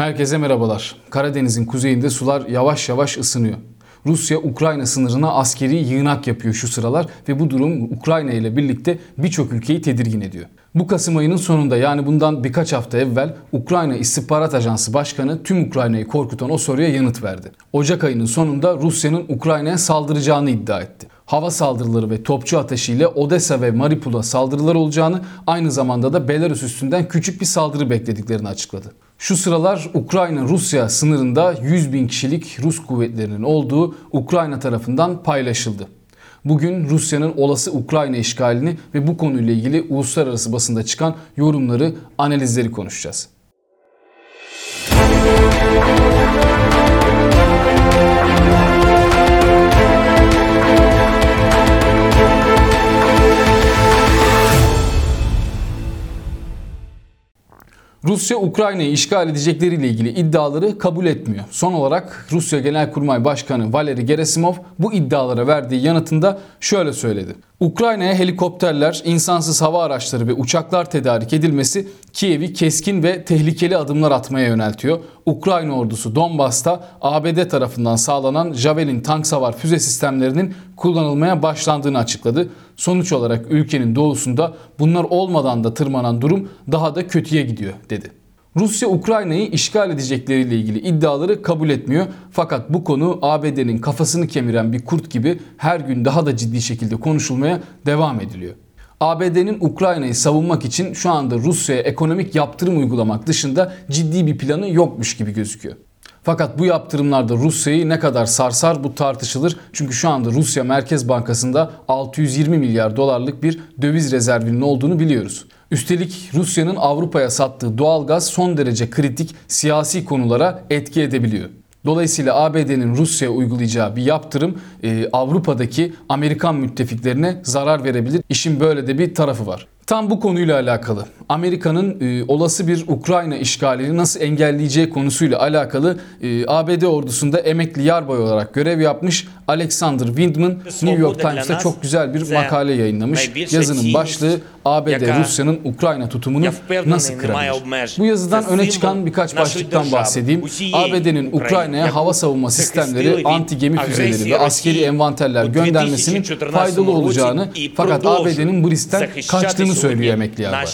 Herkese merhabalar. Karadeniz'in kuzeyinde sular yavaş yavaş ısınıyor. Rusya Ukrayna sınırına askeri yığınak yapıyor şu sıralar ve bu durum Ukrayna ile birlikte birçok ülkeyi tedirgin ediyor. Bu Kasım ayının sonunda yani bundan birkaç hafta evvel Ukrayna İstihbarat Ajansı Başkanı tüm Ukrayna'yı korkutan o soruya yanıt verdi. Ocak ayının sonunda Rusya'nın Ukrayna'ya saldıracağını iddia etti. Hava saldırıları ve topçu ateşiyle Odessa ve Mariupol'a saldırılar olacağını aynı zamanda da Belarus üstünden küçük bir saldırı beklediklerini açıkladı. Şu sıralar Ukrayna-Rusya sınırında 100 bin kişilik Rus kuvvetlerinin olduğu Ukrayna tarafından paylaşıldı. Bugün Rusya'nın olası Ukrayna işgalini ve bu konuyla ilgili uluslararası basında çıkan yorumları, analizleri konuşacağız. Rusya Ukrayna'yı işgal edecekleriyle ilgili iddiaları kabul etmiyor. Son olarak Rusya Genelkurmay Başkanı Valeri Gerasimov bu iddialara verdiği yanıtında şöyle söyledi. Ukrayna'ya helikopterler, insansız hava araçları ve uçaklar tedarik edilmesi Kiev'i keskin ve tehlikeli adımlar atmaya yöneltiyor. Ukrayna ordusu Donbas'ta ABD tarafından sağlanan Javelin tank savar füze sistemlerinin kullanılmaya başlandığını açıkladı. Sonuç olarak ülkenin doğusunda bunlar olmadan da tırmanan durum daha da kötüye gidiyor dedi. Rusya Ukrayna'yı işgal edecekleriyle ilgili iddiaları kabul etmiyor. Fakat bu konu ABD'nin kafasını kemiren bir kurt gibi her gün daha da ciddi şekilde konuşulmaya devam ediliyor. ABD'nin Ukrayna'yı savunmak için şu anda Rusya'ya ekonomik yaptırım uygulamak dışında ciddi bir planı yokmuş gibi gözüküyor. Fakat bu yaptırımlarda Rusya'yı ne kadar sarsar bu tartışılır. Çünkü şu anda Rusya Merkez Bankası'nda 620 milyar dolarlık bir döviz rezervinin olduğunu biliyoruz. Üstelik Rusya'nın Avrupa'ya sattığı doğalgaz son derece kritik siyasi konulara etki edebiliyor. Dolayısıyla ABD'nin Rusya'ya uygulayacağı bir yaptırım e, Avrupa'daki Amerikan müttefiklerine zarar verebilir. İşin böyle de bir tarafı var. Tam bu konuyla alakalı. Amerika'nın e, olası bir Ukrayna işgalini nasıl engelleyeceği konusuyla alakalı e, ABD ordusunda emekli yarbay olarak görev yapmış Alexander Windman New York Times'ta çok güzel bir makale yayınlamış. Yazının başlığı ABD Rusya'nın Ukrayna tutumunu nasıl kırabilir? Bu yazıdan öne çıkan birkaç başlıktan bahsedeyim. ABD'nin Ukrayna'ya hava savunma sistemleri, anti gemi füzeleri ve askeri envanterler göndermesinin faydalı olacağını fakat ABD'nin bu riskten kaçtığını söylüyor emekli yarbay.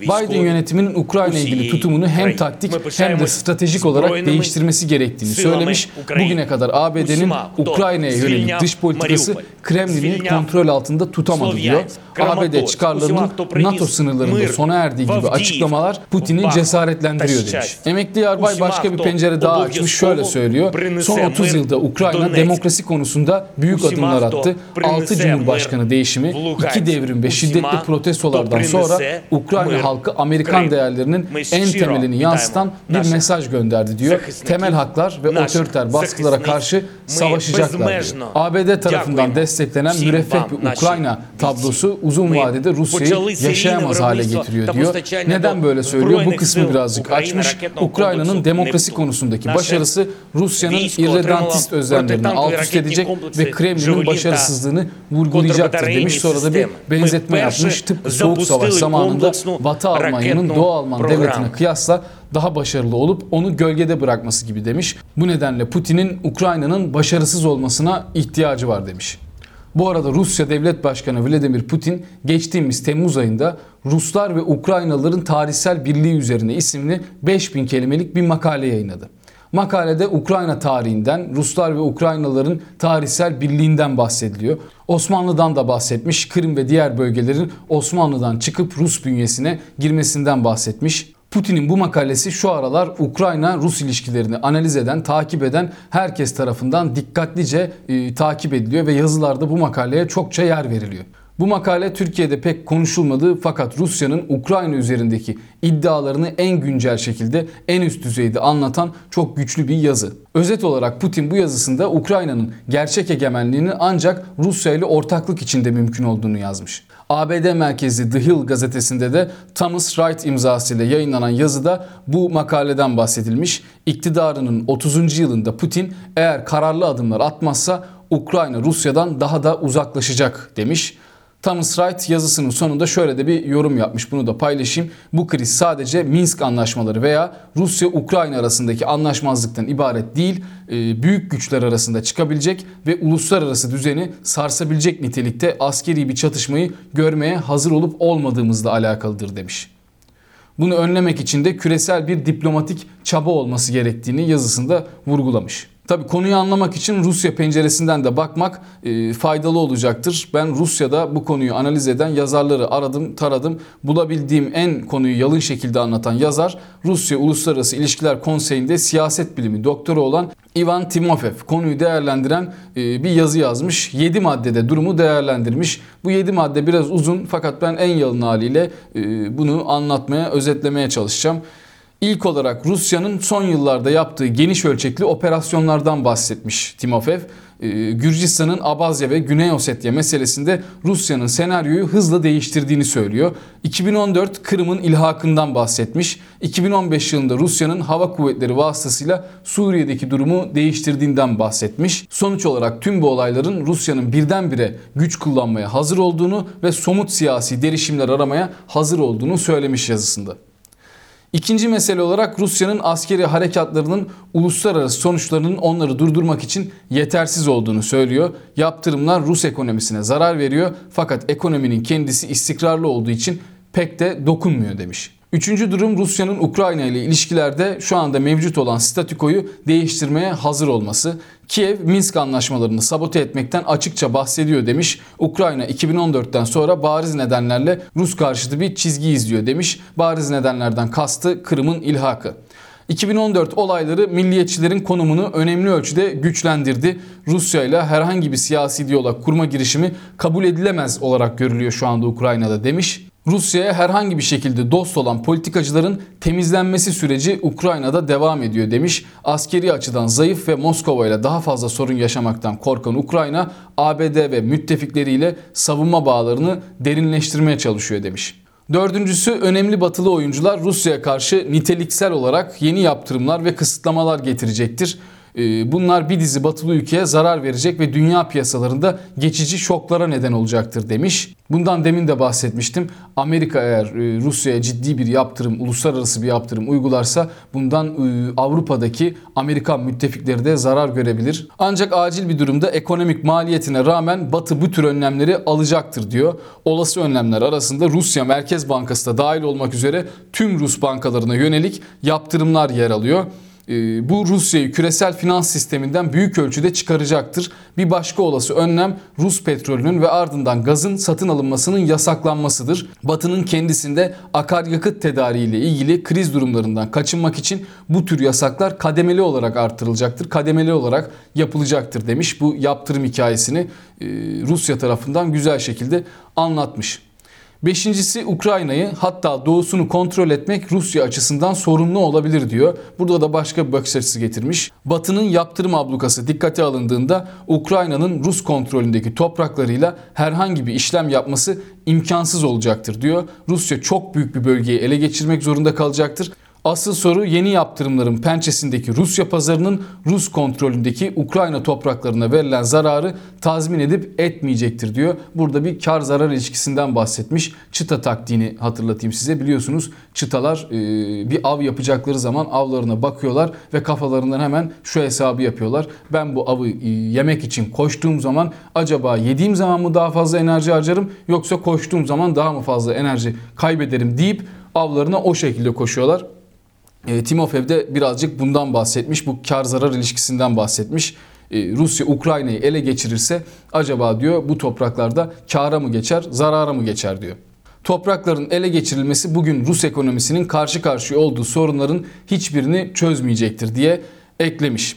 Biden yönetiminin Ukrayna ilgili tutumunu hem taktik hem de stratejik olarak değiştirmesi gerektiğini söylemiş. Bugüne kadar ABD'nin Ukrayna'ya yönelik dış politikası Kremlin'in kontrol altında tutamadı diyor. ABD çıkarlarının NATO sınırlarında sona erdiği gibi açıklamalar Putin'i cesaretlendiriyor demiş. Emekli Yarbay başka bir pencere daha açmış şöyle söylüyor. Son 30 yılda Ukrayna demokrasi konusunda büyük adımlar attı. 6 Cumhurbaşkanı değişimi, 2 devrim ve şiddetli protestolardan sonra Ukrayna halkı Amerikan değerlerinin en temelini yansıtan bir mesaj gönderdi diyor. Temel haklar ve otoriter baskılara karşı savaşacaklar diyor. ABD tarafından desteklenen müreffeh bir Ukrayna tablosu uzun vadede Rusya'yı yaşayamaz hale getiriyor diyor. Neden böyle söylüyor? Bu kısmı birazcık açmış. Ukrayna'nın demokrasi konusundaki başarısı Rusya'nın irredentist özlemlerini alt üst edecek ve Kremlin'in başarısızlığını vurgulayacaktır demiş. Sonra da bir benzetme yapmış. Tıpkı Soğuk Savaş zamanında Batı Almanya'nın Doğu Alman devletine kıyasla daha başarılı olup onu gölgede bırakması gibi demiş. Bu nedenle Putin'in Ukrayna'nın başarısız olmasına ihtiyacı var demiş. Bu arada Rusya Devlet Başkanı Vladimir Putin geçtiğimiz Temmuz ayında Ruslar ve Ukraynalıların tarihsel birliği üzerine isimli 5000 kelimelik bir makale yayınladı. Makalede Ukrayna tarihinden, Ruslar ve Ukraynalıların tarihsel birliğinden bahsediliyor. Osmanlı'dan da bahsetmiş, Kırım ve diğer bölgelerin Osmanlı'dan çıkıp Rus bünyesine girmesinden bahsetmiş. Putin'in bu makalesi şu aralar Ukrayna-Rus ilişkilerini analiz eden, takip eden herkes tarafından dikkatlice e, takip ediliyor ve yazılarda bu makaleye çokça yer veriliyor. Bu makale Türkiye'de pek konuşulmadı fakat Rusya'nın Ukrayna üzerindeki iddialarını en güncel şekilde en üst düzeyde anlatan çok güçlü bir yazı. Özet olarak Putin bu yazısında Ukrayna'nın gerçek egemenliğini ancak Rusya ile ortaklık içinde mümkün olduğunu yazmış. ABD merkezli The Hill gazetesinde de Thomas Wright imzasıyla yayınlanan yazıda bu makaleden bahsedilmiş. İktidarının 30. yılında Putin eğer kararlı adımlar atmazsa Ukrayna Rusya'dan daha da uzaklaşacak demiş. Thomas Wright yazısının sonunda şöyle de bir yorum yapmış. Bunu da paylaşayım. Bu kriz sadece Minsk anlaşmaları veya Rusya-Ukrayna arasındaki anlaşmazlıktan ibaret değil, e, büyük güçler arasında çıkabilecek ve uluslararası düzeni sarsabilecek nitelikte askeri bir çatışmayı görmeye hazır olup olmadığımızla alakalıdır demiş. Bunu önlemek için de küresel bir diplomatik çaba olması gerektiğini yazısında vurgulamış. Tabi konuyu anlamak için Rusya penceresinden de bakmak e, faydalı olacaktır. Ben Rusya'da bu konuyu analiz eden yazarları aradım, taradım. Bulabildiğim en konuyu yalın şekilde anlatan yazar Rusya Uluslararası İlişkiler Konseyi'nde siyaset bilimi doktoru olan Ivan Timofev konuyu değerlendiren e, bir yazı yazmış. 7 maddede durumu değerlendirmiş. Bu 7 madde biraz uzun fakat ben en yalın haliyle e, bunu anlatmaya, özetlemeye çalışacağım. İlk olarak Rusya'nın son yıllarda yaptığı geniş ölçekli operasyonlardan bahsetmiş Timofev. Ee, Gürcistan'ın Abazya ve Güney Ossetya meselesinde Rusya'nın senaryoyu hızla değiştirdiğini söylüyor. 2014 Kırım'ın ilhakından bahsetmiş. 2015 yılında Rusya'nın hava kuvvetleri vasıtasıyla Suriye'deki durumu değiştirdiğinden bahsetmiş. Sonuç olarak tüm bu olayların Rusya'nın birdenbire güç kullanmaya hazır olduğunu ve somut siyasi derişimler aramaya hazır olduğunu söylemiş yazısında. İkinci mesele olarak Rusya'nın askeri harekatlarının uluslararası sonuçlarının onları durdurmak için yetersiz olduğunu söylüyor. Yaptırımlar Rus ekonomisine zarar veriyor fakat ekonominin kendisi istikrarlı olduğu için pek de dokunmuyor demiş. Üçüncü durum Rusya'nın Ukrayna ile ilişkilerde şu anda mevcut olan statükoyu değiştirmeye hazır olması. Kiev Minsk anlaşmalarını sabote etmekten açıkça bahsediyor demiş. Ukrayna 2014'ten sonra bariz nedenlerle Rus karşıtı bir çizgi izliyor demiş. Bariz nedenlerden kastı Kırım'ın ilhakı. 2014 olayları milliyetçilerin konumunu önemli ölçüde güçlendirdi. Rusya ile herhangi bir siyasi diyalog kurma girişimi kabul edilemez olarak görülüyor şu anda Ukrayna'da demiş. Rusya'ya herhangi bir şekilde dost olan politikacıların temizlenmesi süreci Ukrayna'da devam ediyor demiş. Askeri açıdan zayıf ve Moskova ile daha fazla sorun yaşamaktan korkan Ukrayna, ABD ve müttefikleriyle savunma bağlarını derinleştirmeye çalışıyor demiş. Dördüncüsü önemli batılı oyuncular Rusya'ya karşı niteliksel olarak yeni yaptırımlar ve kısıtlamalar getirecektir. Ee, bunlar bir dizi batılı ülkeye zarar verecek ve dünya piyasalarında geçici şoklara neden olacaktır demiş. Bundan demin de bahsetmiştim. Amerika eğer e, Rusya'ya ciddi bir yaptırım, uluslararası bir yaptırım uygularsa bundan e, Avrupa'daki Amerikan müttefikleri de zarar görebilir. Ancak acil bir durumda ekonomik maliyetine rağmen Batı bu tür önlemleri alacaktır diyor. Olası önlemler arasında Rusya Merkez Bankası da dahil olmak üzere tüm Rus bankalarına yönelik yaptırımlar yer alıyor. Ee, bu Rusya'yı küresel finans sisteminden büyük ölçüde çıkaracaktır. Bir başka olası önlem Rus petrolünün ve ardından gazın satın alınmasının yasaklanmasıdır. Batı'nın kendisinde akaryakıt tedariği ile ilgili kriz durumlarından kaçınmak için bu tür yasaklar kademeli olarak artırılacaktır. Kademeli olarak yapılacaktır demiş. Bu yaptırım hikayesini e, Rusya tarafından güzel şekilde anlatmış. Beşincisi Ukrayna'yı hatta doğusunu kontrol etmek Rusya açısından sorumlu olabilir diyor. Burada da başka bir bakış açısı getirmiş. Batı'nın yaptırım ablukası dikkate alındığında Ukrayna'nın Rus kontrolündeki topraklarıyla herhangi bir işlem yapması imkansız olacaktır diyor. Rusya çok büyük bir bölgeyi ele geçirmek zorunda kalacaktır. Asıl soru yeni yaptırımların pençesindeki Rusya pazarının Rus kontrolündeki Ukrayna topraklarına verilen zararı tazmin edip etmeyecektir diyor. Burada bir kar zarar ilişkisinden bahsetmiş. Çıta taktiğini hatırlatayım size. Biliyorsunuz çıtalar e, bir av yapacakları zaman avlarına bakıyorlar ve kafalarından hemen şu hesabı yapıyorlar. Ben bu avı e, yemek için koştuğum zaman acaba yediğim zaman mı daha fazla enerji harcarım yoksa koştuğum zaman daha mı fazla enerji kaybederim deyip avlarına o şekilde koşuyorlar. E, Timofev de birazcık bundan bahsetmiş. Bu kar zarar ilişkisinden bahsetmiş. E, Rusya Ukrayna'yı ele geçirirse acaba diyor bu topraklarda kara mı geçer, zarara mı geçer diyor. Toprakların ele geçirilmesi bugün Rus ekonomisinin karşı karşıya olduğu sorunların hiçbirini çözmeyecektir diye eklemiş.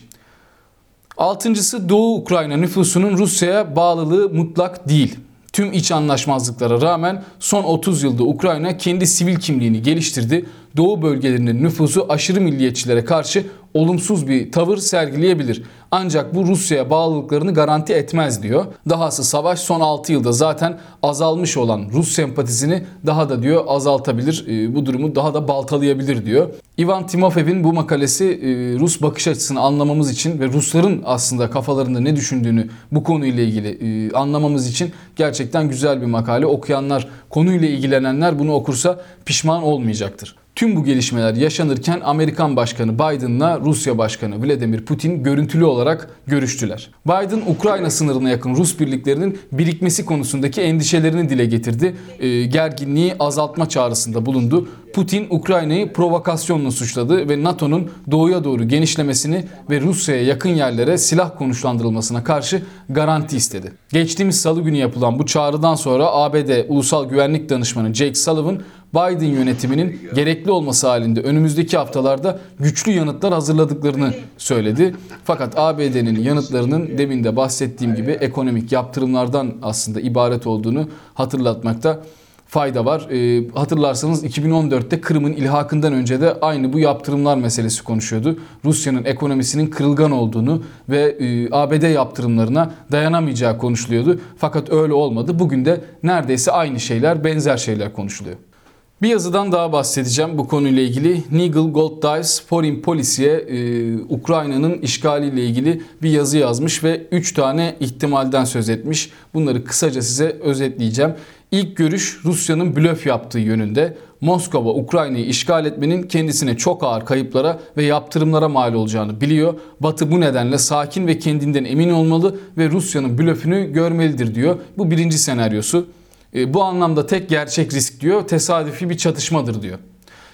Altıncısı Doğu Ukrayna nüfusunun Rusya'ya bağlılığı mutlak değil. Tüm iç anlaşmazlıklara rağmen son 30 yılda Ukrayna kendi sivil kimliğini geliştirdi. Doğu bölgelerinin nüfusu aşırı milliyetçilere karşı olumsuz bir tavır sergileyebilir. Ancak bu Rusya'ya bağlılıklarını garanti etmez diyor. Dahası savaş son 6 yılda zaten azalmış olan Rus sempatisini daha da diyor azaltabilir. E, bu durumu daha da baltalayabilir diyor. Ivan Timofey'in bu makalesi e, Rus bakış açısını anlamamız için ve Rusların aslında kafalarında ne düşündüğünü bu konuyla ilgili e, anlamamız için gerçekten güzel bir makale. Okuyanlar, konuyla ilgilenenler bunu okursa pişman olmayacaktır. Tüm bu gelişmeler yaşanırken Amerikan Başkanı Biden'la Rusya Başkanı Vladimir Putin görüntülü olarak görüştüler. Biden Ukrayna sınırına yakın Rus birliklerinin birikmesi konusundaki endişelerini dile getirdi. E, gerginliği azaltma çağrısında bulundu. Putin Ukrayna'yı provokasyonla suçladı ve NATO'nun doğuya doğru genişlemesini ve Rusya'ya yakın yerlere silah konuşlandırılmasına karşı garanti istedi. Geçtiğimiz salı günü yapılan bu çağrıdan sonra ABD Ulusal Güvenlik Danışmanı Jake Sullivan Biden yönetiminin gerekli olması halinde önümüzdeki haftalarda güçlü yanıtlar hazırladıklarını söyledi. Fakat ABD'nin yanıtlarının demin de bahsettiğim gibi ekonomik yaptırımlardan aslında ibaret olduğunu hatırlatmakta fayda var. E, hatırlarsanız 2014'te Kırım'ın ilhakından önce de aynı bu yaptırımlar meselesi konuşuyordu. Rusya'nın ekonomisinin kırılgan olduğunu ve e, ABD yaptırımlarına dayanamayacağı konuşuluyordu. Fakat öyle olmadı. Bugün de neredeyse aynı şeyler, benzer şeyler konuşuluyor. Bir yazıdan daha bahsedeceğim bu konuyla ilgili. Nigel Golddice Foreign Policy'ye e, Ukrayna'nın işgaliyle ilgili bir yazı yazmış ve 3 tane ihtimalden söz etmiş. Bunları kısaca size özetleyeceğim. İlk görüş Rusya'nın blöf yaptığı yönünde. Moskova Ukrayna'yı işgal etmenin kendisine çok ağır kayıplara ve yaptırımlara mal olacağını biliyor. Batı bu nedenle sakin ve kendinden emin olmalı ve Rusya'nın blöfünü görmelidir diyor. Bu birinci senaryosu. E, bu anlamda tek gerçek risk diyor tesadüfi bir çatışmadır diyor.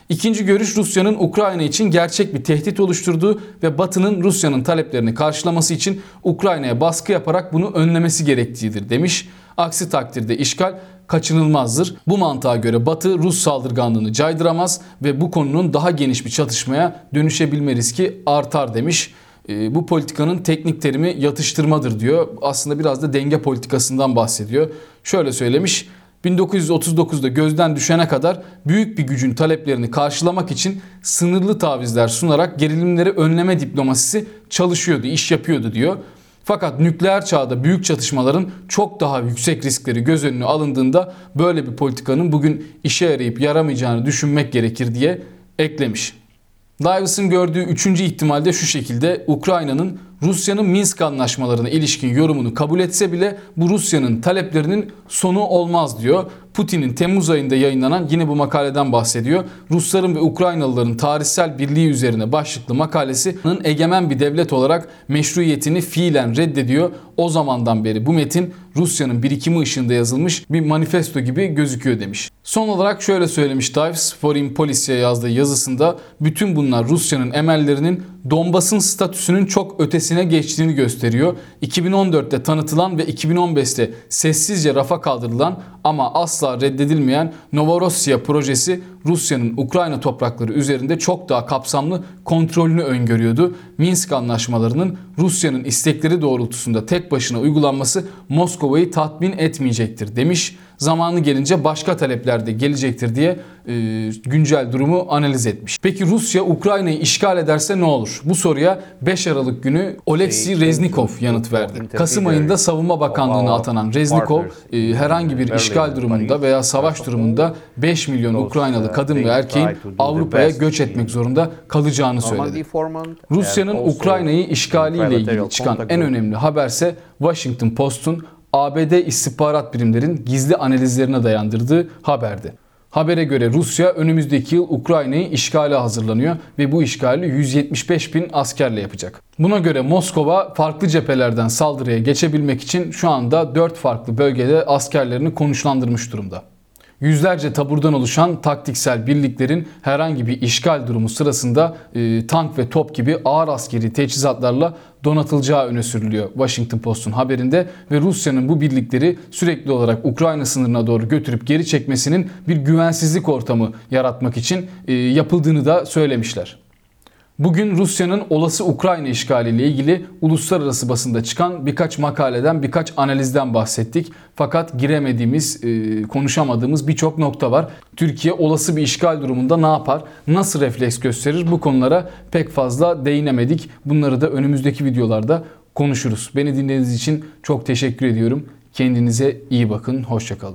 İkinci görüş Rusya'nın Ukrayna için gerçek bir tehdit oluşturduğu ve Batı'nın Rusya'nın taleplerini karşılaması için Ukrayna'ya baskı yaparak bunu önlemesi gerektiğidir demiş. Aksi takdirde işgal kaçınılmazdır. Bu mantığa göre Batı Rus saldırganlığını caydıramaz ve bu konunun daha geniş bir çatışmaya dönüşebilme riski artar demiş. E, bu politikanın teknik terimi yatıştırmadır diyor. Aslında biraz da denge politikasından bahsediyor. Şöyle söylemiş. 1939'da gözden düşene kadar büyük bir gücün taleplerini karşılamak için sınırlı tavizler sunarak gerilimleri önleme diplomasisi çalışıyordu, iş yapıyordu diyor. Fakat nükleer çağda büyük çatışmaların çok daha yüksek riskleri göz önüne alındığında böyle bir politikanın bugün işe yarayıp yaramayacağını düşünmek gerekir diye eklemiş. Davis'in gördüğü üçüncü ihtimalde şu şekilde Ukrayna'nın Rusya'nın Minsk anlaşmalarına ilişkin yorumunu kabul etse bile bu Rusya'nın taleplerinin sonu olmaz diyor. Putin'in Temmuz ayında yayınlanan yine bu makaleden bahsediyor. Rusların ve Ukraynalıların tarihsel birliği üzerine başlıklı makalesinin egemen bir devlet olarak meşruiyetini fiilen reddediyor. O zamandan beri bu metin Rusya'nın birikimi ışığında yazılmış bir manifesto gibi gözüküyor demiş. Son olarak şöyle söylemiş Times Foreign Policy'ye yazdığı yazısında bütün bunlar Rusya'nın emellerinin Donbas'ın statüsünün çok ötesine geçtiğini gösteriyor. 2014'te tanıtılan ve 2015'te sessizce rafa kaldırılan ama asla reddedilmeyen Novorossiya projesi Rusya'nın Ukrayna toprakları üzerinde çok daha kapsamlı kontrolünü öngörüyordu. Minsk anlaşmalarının Rusya'nın istekleri doğrultusunda tek başına uygulanması Moskova'yı tatmin etmeyecektir demiş zamanı gelince başka talepler de gelecektir diye e, güncel durumu analiz etmiş. Peki Rusya Ukrayna'yı işgal ederse ne olur? Bu soruya 5 Aralık günü Oleksiy Reznikov yanıt verdi. Kasım ayında Savunma Bakanlığı'na atanan Reznikov e, herhangi bir işgal durumunda veya savaş durumunda 5 milyon Ukraynalı kadın ve erkeğin Avrupa'ya göç etmek zorunda kalacağını söyledi. Rusya'nın Ukrayna'yı işgaliyle ilgili çıkan en önemli haberse Washington Post'un ABD istihbarat birimlerin gizli analizlerine dayandırdığı haberdi. Habere göre Rusya önümüzdeki yıl Ukrayna'yı işgale hazırlanıyor ve bu işgali 175 bin askerle yapacak. Buna göre Moskova farklı cephelerden saldırıya geçebilmek için şu anda 4 farklı bölgede askerlerini konuşlandırmış durumda. Yüzlerce taburdan oluşan taktiksel birliklerin herhangi bir işgal durumu sırasında e, tank ve top gibi ağır askeri teçhizatlarla donatılacağı öne sürülüyor Washington Post'un haberinde ve Rusya'nın bu birlikleri sürekli olarak Ukrayna sınırına doğru götürüp geri çekmesinin bir güvensizlik ortamı yaratmak için e, yapıldığını da söylemişler. Bugün Rusya'nın olası Ukrayna işgali ile ilgili uluslararası basında çıkan birkaç makaleden, birkaç analizden bahsettik. Fakat giremediğimiz, e, konuşamadığımız birçok nokta var. Türkiye olası bir işgal durumunda ne yapar? Nasıl refleks gösterir? Bu konulara pek fazla değinemedik. Bunları da önümüzdeki videolarda konuşuruz. Beni dinlediğiniz için çok teşekkür ediyorum. Kendinize iyi bakın. Hoşçakalın.